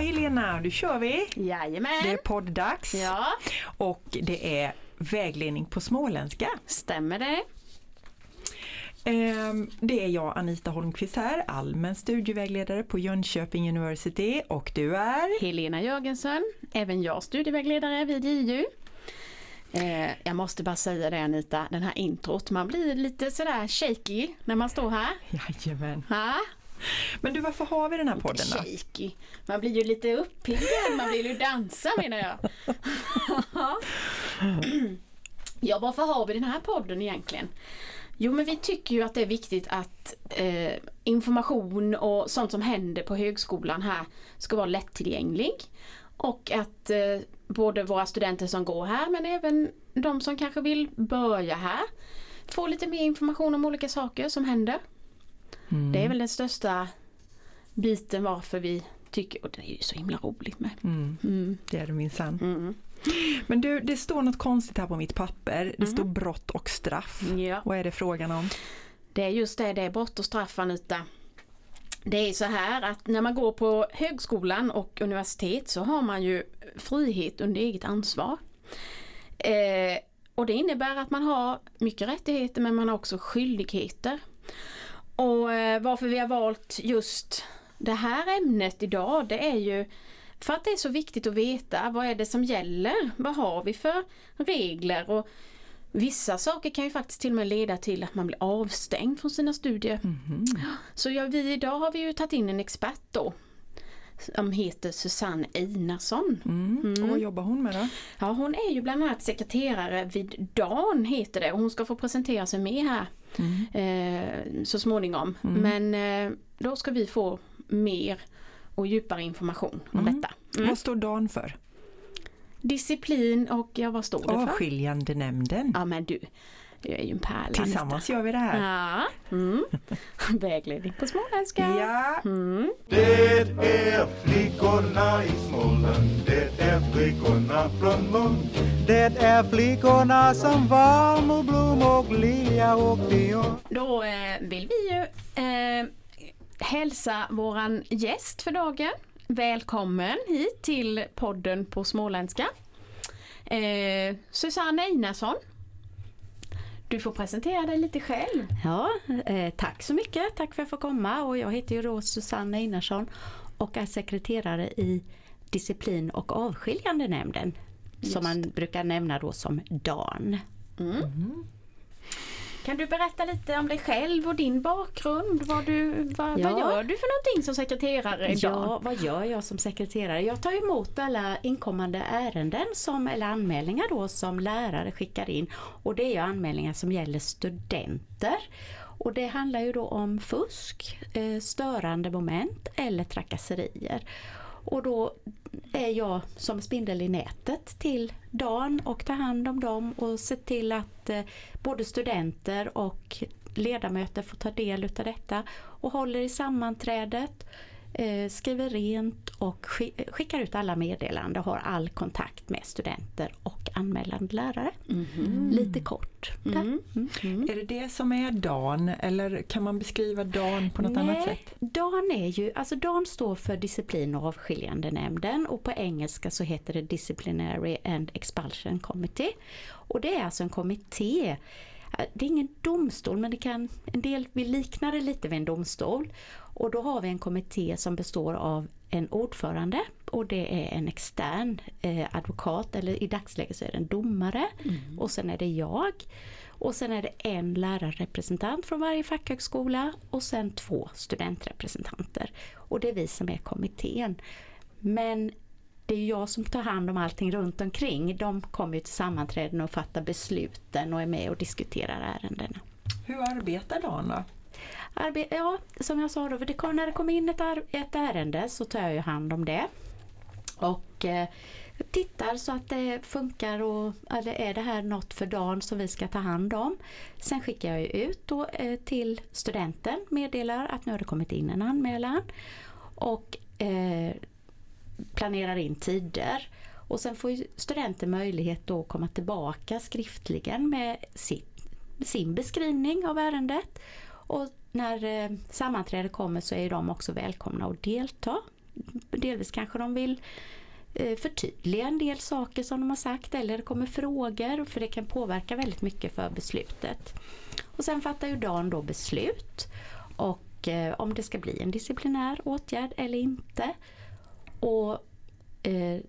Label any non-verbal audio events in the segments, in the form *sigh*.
Helena, nu kör vi! Jajamän! Det är podddags Ja, och det är vägledning på småländska. stämmer det? Ehm, Det är jag Anita Holmqvist här, allmän studievägledare på Jönköping University och du är? Helena Jörgensen, även jag studievägledare vid JU. Eh, jag måste bara säga det Anita, den här introt, man blir lite sådär shaky när man står här. Jajamän. Ha? Men du varför har vi den här podden då? Shaky. Man blir ju lite uppiggad, man vill ju dansa menar jag. ja, varför har vi den här podden egentligen? Jo, men vi tycker ju att det är viktigt att eh, information och sånt som händer på högskolan här ska vara lättillgänglig. Och att eh, både våra studenter som går här men även de som kanske vill börja här får lite mer information om olika saker som händer. Mm. Det är väl den största biten varför vi tycker, och det är ju så himla roligt med. Mm, Mm. det är det minsann. Mm. Men du, det står något konstigt här på mitt papper. Det står brott och straff. Ja. Vad är det frågan om? Det är just det, det är brott och straff Anita. Det är så här att när man går på högskolan och universitet så har man ju frihet under eget ansvar. Eh, och det innebär att man har mycket rättigheter men man har också skyldigheter. Och eh, varför vi har valt just det här ämnet idag det är ju för att det är så viktigt att veta vad är det som gäller? Vad har vi för regler? Och Vissa saker kan ju faktiskt till och med leda till att man blir avstängd från sina studier. Så ja, vi, idag har vi ju tagit in en expert då. Som heter Susanne Einarsson. Mm. Och vad jobbar hon med då? Ja, hon är ju bland annat sekreterare vid DAN heter det och hon ska få presentera sig med här eh, så småningom. Men eh, då ska vi få mer och djupare information om detta. Mm. Vad står Dan för? Disciplin och, ja vad står det för? Avskiljande nämnden. Ja men du, du är ju en pärla. Tillsammans gör vi det här. Ja. Mm. *laughs* Vägledning på småländska. Ja, Mm. Det är flickorna i Småland, det är flickorna från Mund. Det är flickorna som Valmo, Blom och Lilja och Dion. Då eh, vill vi ju eh, hälsa våran gäst för dagen. Välkommen hit till podden på småländska. Eh, Susanne Einarsson. Du får presentera dig lite själv. Ja, eh, tack så mycket. Tack för att jag får komma. Och jag heter ju då Susanne Einarsson och är sekreterare i disciplin och avskiljande nämnden. Som man brukar nämna då som DAN. Kan du berätta lite om dig själv och din bakgrund? Vad, du, vad, Ja. vad gör du för någonting som sekreterare idag? Ja, vad gör jag som sekreterare? Jag tar emot alla inkommande ärenden som, eller anmälningar då som lärare skickar in. Och det är anmälningar som gäller studenter. Och det handlar ju då om fusk, eh, störande moment eller trakasserier. Och då är jag som spindel i nätet till dagen och tar hand om dem och ser till att eh, både studenter och ledamöter får ta del utav detta. Och håller i sammanträdet, skriver rent och ski- skickar ut alla meddelanden och har all kontakt med studenter och anmälande lärare. Lite kort. Där. Mm. är det det som är Dan eller kan man beskriva Dan på något annat sätt? DAN är ju, alltså DAN står för disciplin och avskiljande nämnden och på engelska så heter det Disciplinary and Expulsion Committee. Och det är alltså en kommitté Eh, det är ingen domstol men det kan, en del vill likna det lite vid en domstol. Och då har vi en kommitté som består av en ordförande och det är en extern eh, advokat eller i dagsläget så är det en domare och sen är det jag. Och sen är det en lärarrepresentant från varje fackhögskola och sen två studentrepresentanter. Och det är vi som är kommittén. Men det är jag som tar hand om allting runt omkring. De kommer ju till sammanträden och fattar besluten och är med och diskuterar ärendena. Hur arbetar Dan då? Arbe ja, som jag sa då, det kom, när det kommer in ett, ett ärende så tar jag ju hand om det. Och eh, tittar så att det funkar och eller är det här något för dagen som vi ska ta hand om. Sen skickar jag ut då, eh, till studenten, meddelar att nu har det kommit in en anmälan. Och eh, planerar in tider. Och sen får ju studenten möjlighet då att komma tillbaka skriftligen med sitt, sin beskrivning av ärendet. Och när eh, sammanträdet kommer så är de också välkomna att delta delvis kanske de vill eh, förtydliga en del saker som de har sagt eller det kommer frågor för det kan påverka väldigt mycket för beslutet. Och sen fattar ju Dan då beslut och eh, om det ska bli en disciplinär åtgärd eller inte. Och eh,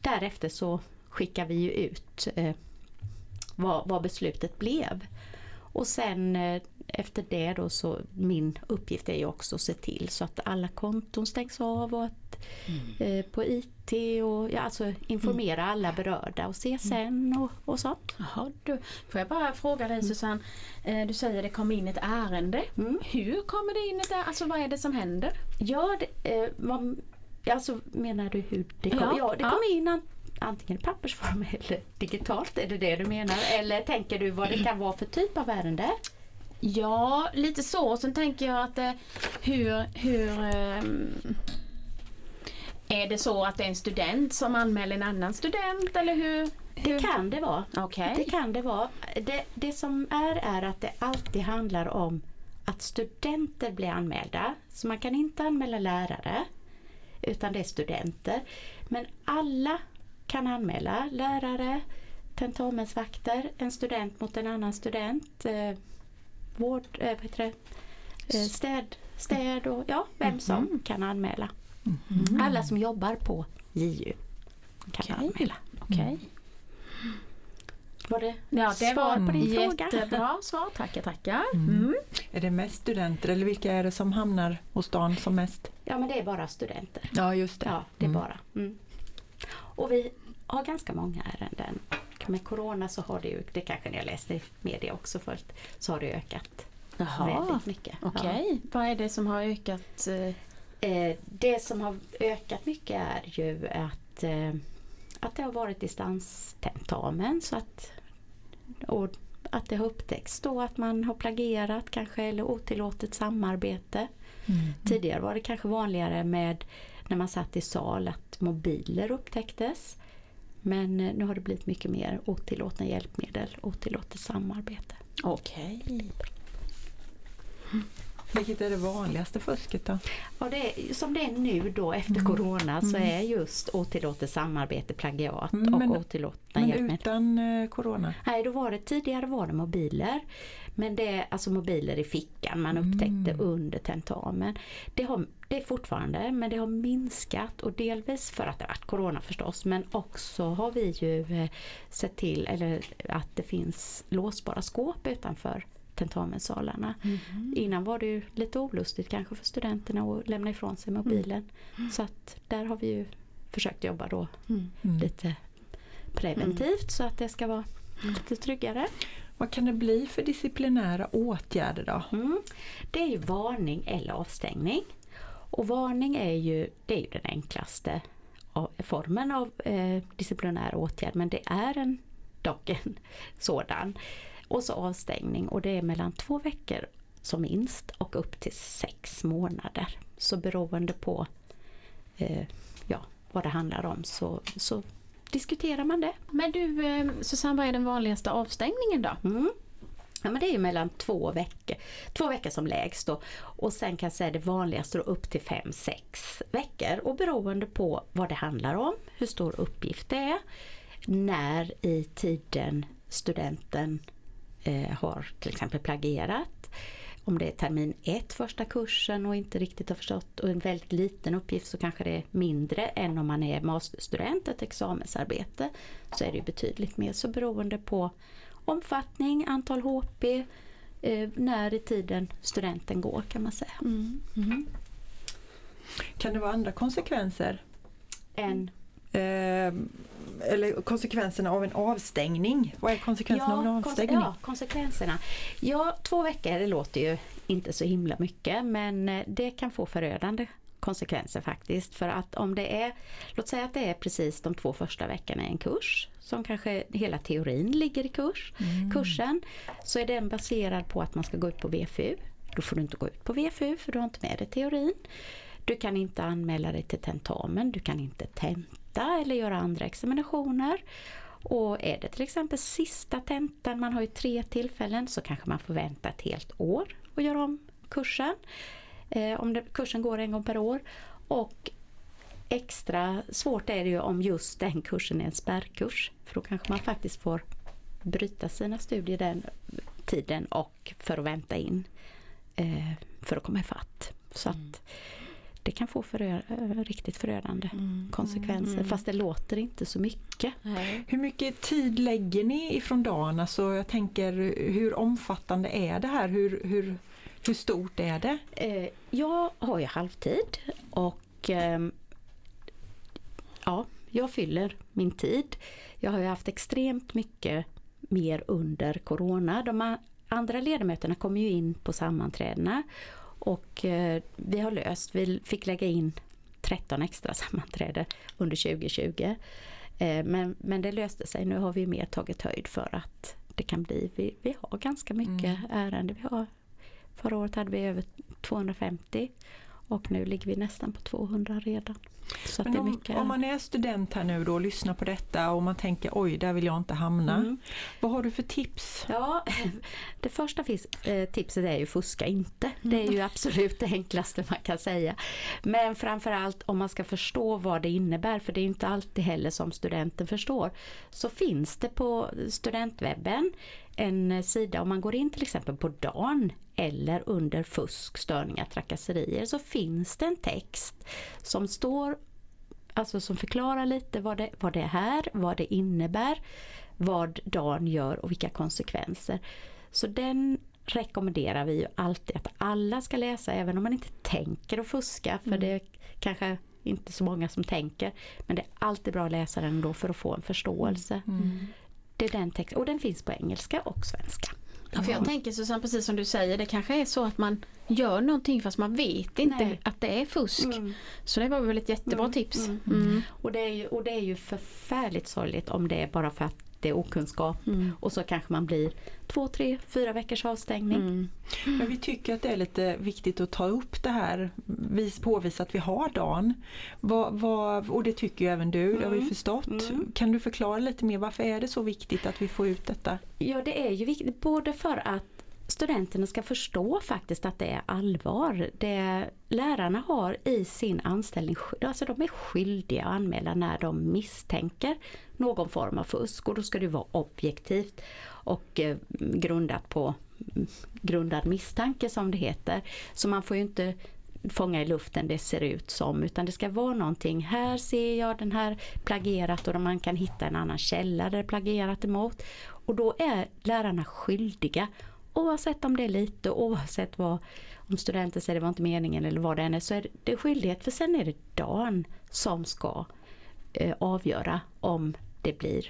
därefter så skickar vi ju ut eh, vad, vad beslutet blev. Och sen eh, efter det då så min uppgift är ju också att se till så att alla konton stängs av och att eh, på IT och ja, alltså informera alla berörda och CSN och, och sånt. Jaha, du, får jag bara fråga dig Susanne, eh, du säger det kom in ett ärende. Mm. Hur kommer det in ett ärende? Alltså vad är det som händer? Ja, det, eh, vad, alltså menar du hur det kom? Ja, Ja, det ja. kom in an, antingen i pappersform *laughs* eller digitalt, är det det du menar? Eller tänker du vad det kan vara för typ av ärende? Ja, lite så. Sen tänker jag att eh, hur, hur ehm, är det så att det är en student som anmäler en annan student eller hur? Det kan det vara. Okej. Det kan det vara. Det, det som är är att det alltid handlar om att studenter blir anmälda. Så man kan inte anmäla lärare utan det är studenter. Men alla kan anmäla lärare, tentamensvakter, en student mot en annan student, eh, vård, eh, vad? Eh, städ, städ och ja, vem som kan anmäla. Alla som jobbar på JU kan Okej. anmäla. Okej. Var det Ja, det svar var på din fråga? jättebra svar. Tackar, tackar. Mm. Är det mest studenter eller vilka är det som hamnar hos Dan som mest? Ja men det är bara studenter. Ja, just det. Ja, det är Mm. bara. Mm. Och vi har ganska många ärenden. Med Corona så har det ju, det kanske ni har läst i media också först, så har det ökat Jaha, väldigt mycket. okej. Vad är det som har ökat? eh, Ja. Eh, det som har ökat mycket är ju att, eh, att det har varit distanstentamen så att, och att det har upptäckts då att man har plagierat kanske eller otillåtet samarbete. Mm. Tidigare var det kanske vanligare med när man satt i sal att mobiler upptäcktes. Men eh, nu har det blivit mycket mer otillåtna hjälpmedel, otillåtet samarbete. Okej. Vilket är det vanligaste fusket då? Och det är, som det är nu då efter Corona så är just otillåtet samarbete plagiat Mm, och men- otillåtna Men hjälpmedel. utan eh, Corona? Nej, då var det, tidigare var det mobiler. Men det är alltså mobiler i fickan man upptäckte under tentamen. Det, har, det är fortfarande, men det har minskat och delvis för att det varit Corona förstås. Men också har vi ju eh, sett till eller, att det finns låsbara skåp utanför tentamenssalarna. Innan var det ju lite olustigt kanske för studenterna att lämna ifrån sig mobilen. Så att där har vi ju försökt jobba då Mm. lite preventivt så att det ska vara lite tryggare. Vad kan det bli för disciplinära åtgärder då? Mm. Det är ju varning eller avstängning. Och varning är ju, det är ju den enklaste formen av eh, disciplinär åtgärd men det är en, dock en sådan. Och så avstängning och det är mellan två veckor som minst och upp till sex månader. Så beroende på eh, ja, vad det handlar om så, så diskuterar man det. Men du eh, Susanne, vad är den vanligaste avstängningen då? Mm. Ja, men det är ju mellan två veckor, två veckor som lägst då. Och sen kan jag säga det vanligaste då upp till fem sex veckor. Och beroende på vad det handlar om, hur stor uppgift det är, när i tiden studenten eh, har till exempel plagierat. Om det är termin ett första kursen och inte riktigt har förstått och en väldigt liten uppgift så kanske det är mindre än om man är masterstudent, ett examensarbete. Så är det ju betydligt mer. Så beroende på omfattning, antal HP, eh, när i tiden studenten går kan man säga. Kan det vara andra konsekvenser? En, Eh, eller konsekvenserna av en avstängning? Vad är konsekvenserna av en konse- avstängning? ja, konsekvenserna. Ja, två veckor det låter ju inte så himla mycket men eh, det kan få förödande konsekvenser faktiskt. För att om det är, låt säga att det är precis de två första veckorna i en kurs som kanske hela teorin ligger i kurs, kursen, så är den baserad på att man ska gå ut på VFU. Då får du inte gå ut på VFU för du har inte med dig teorin. Du kan inte anmäla dig till tentamen, du kan inte tenta eller göra andra examinationer. Och är det till exempel sista tentan, man har ju tre tillfällen, så kanske man får vänta ett helt år och göra om kursen. Eh, om det, kursen går en gång per år. Och extra svårt är det ju om just den kursen är en spärrkurs. För då kanske man faktiskt får bryta sina studier den tiden och för att vänta in eh, för att komma ifatt. Så att mm kan få förö eh, riktigt förödande konsekvenser fast det låter inte så mycket. Nej. Hur mycket tid lägger ni ifrån dagen? Alltså jag tänker hur omfattande är det här? Hur, hur, hur stort är det? Eh, jag har ju halvtid och ehm, ja, jag fyller min tid. Jag har ju haft extremt mycket mer under Corona. De andra ledamöterna kommer ju in på sammanträdena och eh, vi har löst, vi fick lägga in 13 extra *laughs* sammanträden under 2020. Eh, men, men det löste sig, nu har vi mer tagit höjd för att det kan bli, vi, vi har ganska mycket ärenden. Vi har, förra året hade vi över 250 och nu ligger vi nästan på 200 redan. Så Men det är om, mycket. om man är student här nu då och lyssnar på detta och man tänker oj, där vill jag inte hamna. Mm. Vad har du för tips? Ja, *laughs* det första eh, tipset är ju fuska inte. Det är ju absolut det enklaste man kan säga. Men framförallt om man ska förstå vad det innebär, för det är inte alltid heller som studenten förstår, så finns det på studentwebben en sida, om man går in till exempel på dagen eller under fusk, störningar, trakasserier, så finns det en text som står Alltså som förklarar lite vad det, vad det är här, vad det innebär, vad dagen gör och vilka konsekvenser. Så den rekommenderar vi ju alltid att alla ska läsa även om man inte tänker att fuska för det är kanske inte så många som tänker. Men det är alltid bra att läsa den då för att få en förståelse. Det är den texten och den finns på engelska och svenska. Ja, för jag tänker Susanne, precis som du säger, det kanske är så att man gör någonting fast man vet inte Nej. att det är fusk. Så det var väl ett jättebra tips. mm. Mm. Och det, är ju, och det är ju förfärligt sorgligt om det är bara för att det är okunskap och så kanske man blir två, tre, fyra veckors avstängning. Mm. Men vi tycker att det är lite viktigt att ta upp det här, vis, påvisa att vi har dagen. Vad, vad, och det tycker ju även du, det har vi förstått. Kan du förklara lite mer, varför är det så viktigt att vi får ut detta? Ja, det är ju viktigt både för att studenterna ska förstå faktiskt att det är allvar. Det lärarna har i sin anställning, alltså de är skyldiga att anmäla när de misstänker någon form av fusk och då ska det vara objektivt och eh, grundat på grundad misstanke som det heter. Så man får ju inte fånga i luften det ser ut som utan det ska vara någonting. Här ser jag den här plagierat och man kan hitta en annan källa där det är plagierat emot. Och då är lärarna skyldiga oavsett om det är lite, oavsett vad om studenten säger det var inte meningen eller vad det än är så är det skyldighet för sen är det dagen som ska eh, avgöra om det blir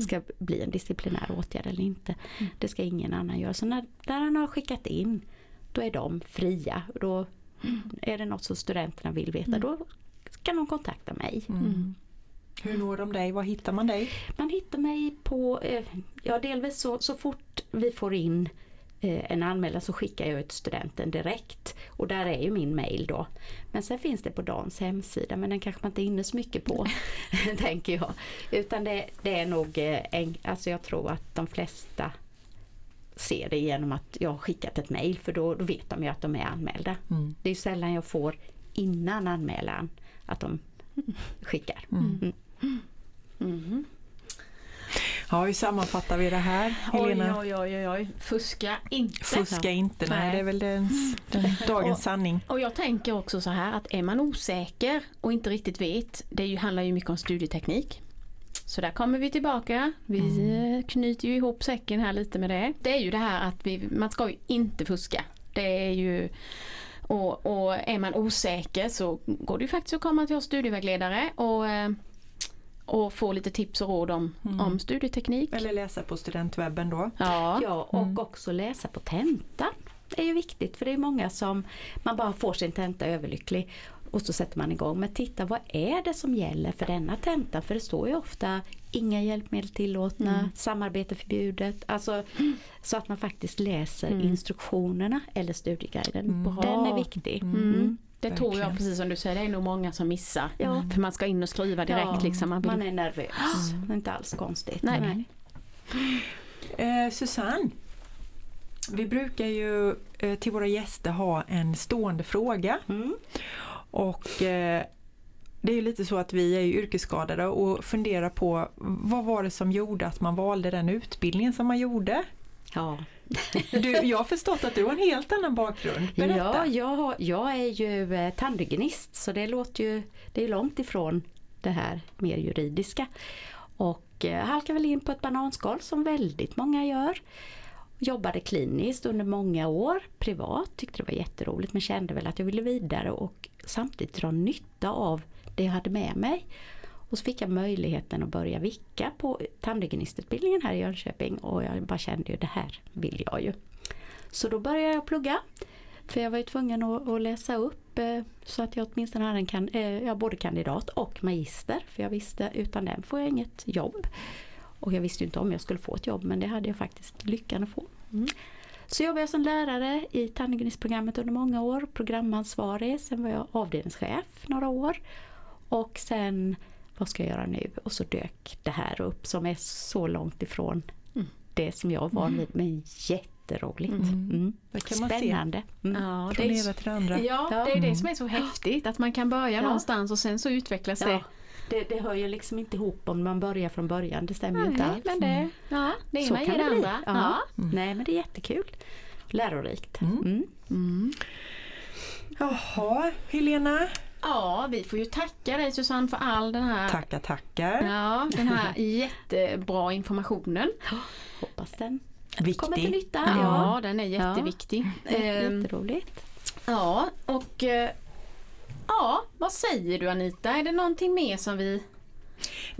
ska bli en disciplinär åtgärd eller inte. Det ska ingen annan göra. Så när lärarna har skickat in då är de fria. Då är det något som studenterna vill veta då kan de kontakta mig. Hur når de dig? Var hittar man dig? Man hittar mig på, eh, ja delvis så, så fort vi får in en anmälan så skickar jag ut studenten direkt och där är ju min mail då. Men sen finns det på Dans hemsida men den kanske man inte är inne så mycket på *laughs* *laughs* tänker jag. Utan det, det är nog, eh, en, alltså jag tror att de flesta ser det genom att jag har skickat ett mail för då, då vet de ju att de är anmälda. Det är ju sällan jag får innan anmälan att de *laughs* skickar. Mm. Ja, hur sammanfattar vi det här Helena? Oj, oj, oj, oj, fuska inte. Fuska inte, nej, Nej. det är väl den, den *laughs* dagens Och- sanning. Och jag tänker också så här att är man osäker och inte riktigt vet, det handlar ju mycket om studieteknik. Så där kommer vi tillbaka. Vi eh, knyter ju ihop säcken här lite med det. Det är ju det här att vi, man ska ju inte fuska. Det är ju och, och är man osäker så går det ju faktiskt att komma till oss studievägledare och, eh, och få lite tips och råd om, om studieteknik. Eller läsa på studentwebben då. Ja. Ja, och också läsa på tentan. Det är ju viktigt för det är många som man bara får sin tenta överlycklig och så sätter man igång. Men titta vad är det som gäller för denna tenta? För det står ju ofta inga hjälpmedel tillåtna, samarbete förbjudet. Alltså, Så att man faktiskt läser instruktionerna eller studieguiden. Bra. Den är viktig. Det tror jag precis som du säger, det är nog många som missar. Ja. För man ska in och skriva direkt Ja, liksom. Man vill... Man är nervös. Det är inte alls konstigt. Nej. Eh, Susanne, vi brukar ju eh, till våra gäster ha en stående fråga. Mm. Och eh, det är ju lite så att vi är yrkesskadade och funderar på vad var det som gjorde att man valde den utbildningen som man gjorde? Ja, *laughs* Du, jag har förstått att du har en helt annan bakgrund. Berätta. ja jag, har- jag är ju eh, tandhygienist så det låter ju, det är långt ifrån det här mer juridiska. Och eh, halkade väl in på ett bananskal som väldigt många gör. Jobbade kliniskt under många år, privat, tyckte det var jätteroligt men kände väl att jag ville vidare och samtidigt dra nytta av det jag hade med mig. Och så fick jag möjligheten att börja vicka på tandhygienistutbildningen här i Jönköping och jag bara kände ju det här vill jag ju. Så då började jag plugga. För jag var ju tvungen att, att läsa upp eh, så att jag åtminstone hade en kan, eh, ja, både kandidat och magister. För jag visste utan den får jag inget jobb. Och jag visste inte om jag skulle få ett jobb men det hade jag faktiskt lyckan att få. Mm. Så jobbade jag som lärare i tandhygienistprogrammet under många år, programansvarig, sen var jag avdelningschef några år. Och sen, vad ska jag göra nu? Och så dök det här upp som är så långt ifrån det som jag var van vid, men jätteroligt. Mm. Man se. Spännande. Mm. Ja, Från det det är, ena till det andra. ja, det är det som är så häftigt, att man kan börja Ja. någonstans och sen så utvecklas det. Ja, det, det hör ju liksom inte ihop om man börjar från början, det stämmer ju inte alls. men det, ja, det Så ena kan ger det det bli. andra. Ja. Ja. Nej men det är jättekul. Lärorikt. Mm. Mm. Mm. Jaha, Helena. Ja, vi får ju tacka dig Susanne för all den här, Tackar, tackar. ja, den här *laughs* jättebra informationen. Hoppas den kommer till Viktig. nytta. Ja, den är jätteviktig. Ehm, Jätteroligt. Ja, och eh, ja, vad säger du Anita? Är det någonting mer som vi...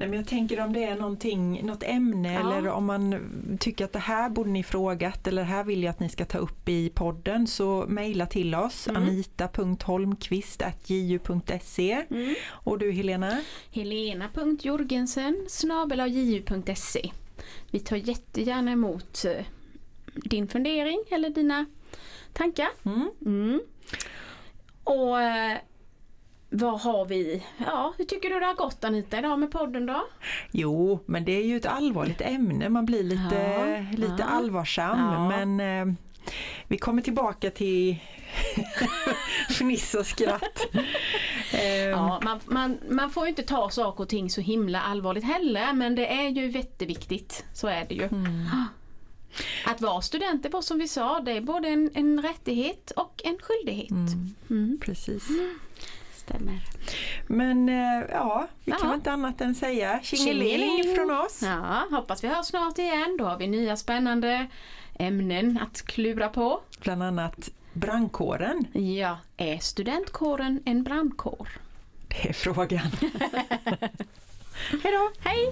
Nej, men jag tänker om det är någonting, något ämne Ja. eller om man tycker att det här borde ni frågat eller det här vill jag att ni ska ta upp i podden så mejla till oss Mm. anita.holmqvist.ju.se Och du Helena? Helena.jorgensen snabel-ju.se Vi tar jättegärna emot eh, din fundering eller dina tankar. Mm. Mm. Och eh, vad har vi? Ja, hur tycker du det har gått Anita idag med podden då? Jo, men det är ju ett allvarligt ämne, man blir lite, Ja, lite ja. allvarsam Ja. men eh, vi kommer tillbaka till *laughs* fniss och skratt. *laughs* Ja, man, man, man får ju inte ta saker och ting så himla allvarligt heller men det är ju jätteviktigt. Så är det ju. Mm. Att vara student, var som vi sa, det är både en, en rättighet och en skyldighet. Mm. Precis. Stämmer. Men eh, ja, vi kan Ja. väl inte annat än säga Tjingeling. från oss. Ja, hoppas vi hörs snart igen. Då har vi nya spännande ämnen att klura på. Bland annat brandkåren. Ja, är studentkåren en brandkår? Det är frågan. *laughs* Hej då! Hej!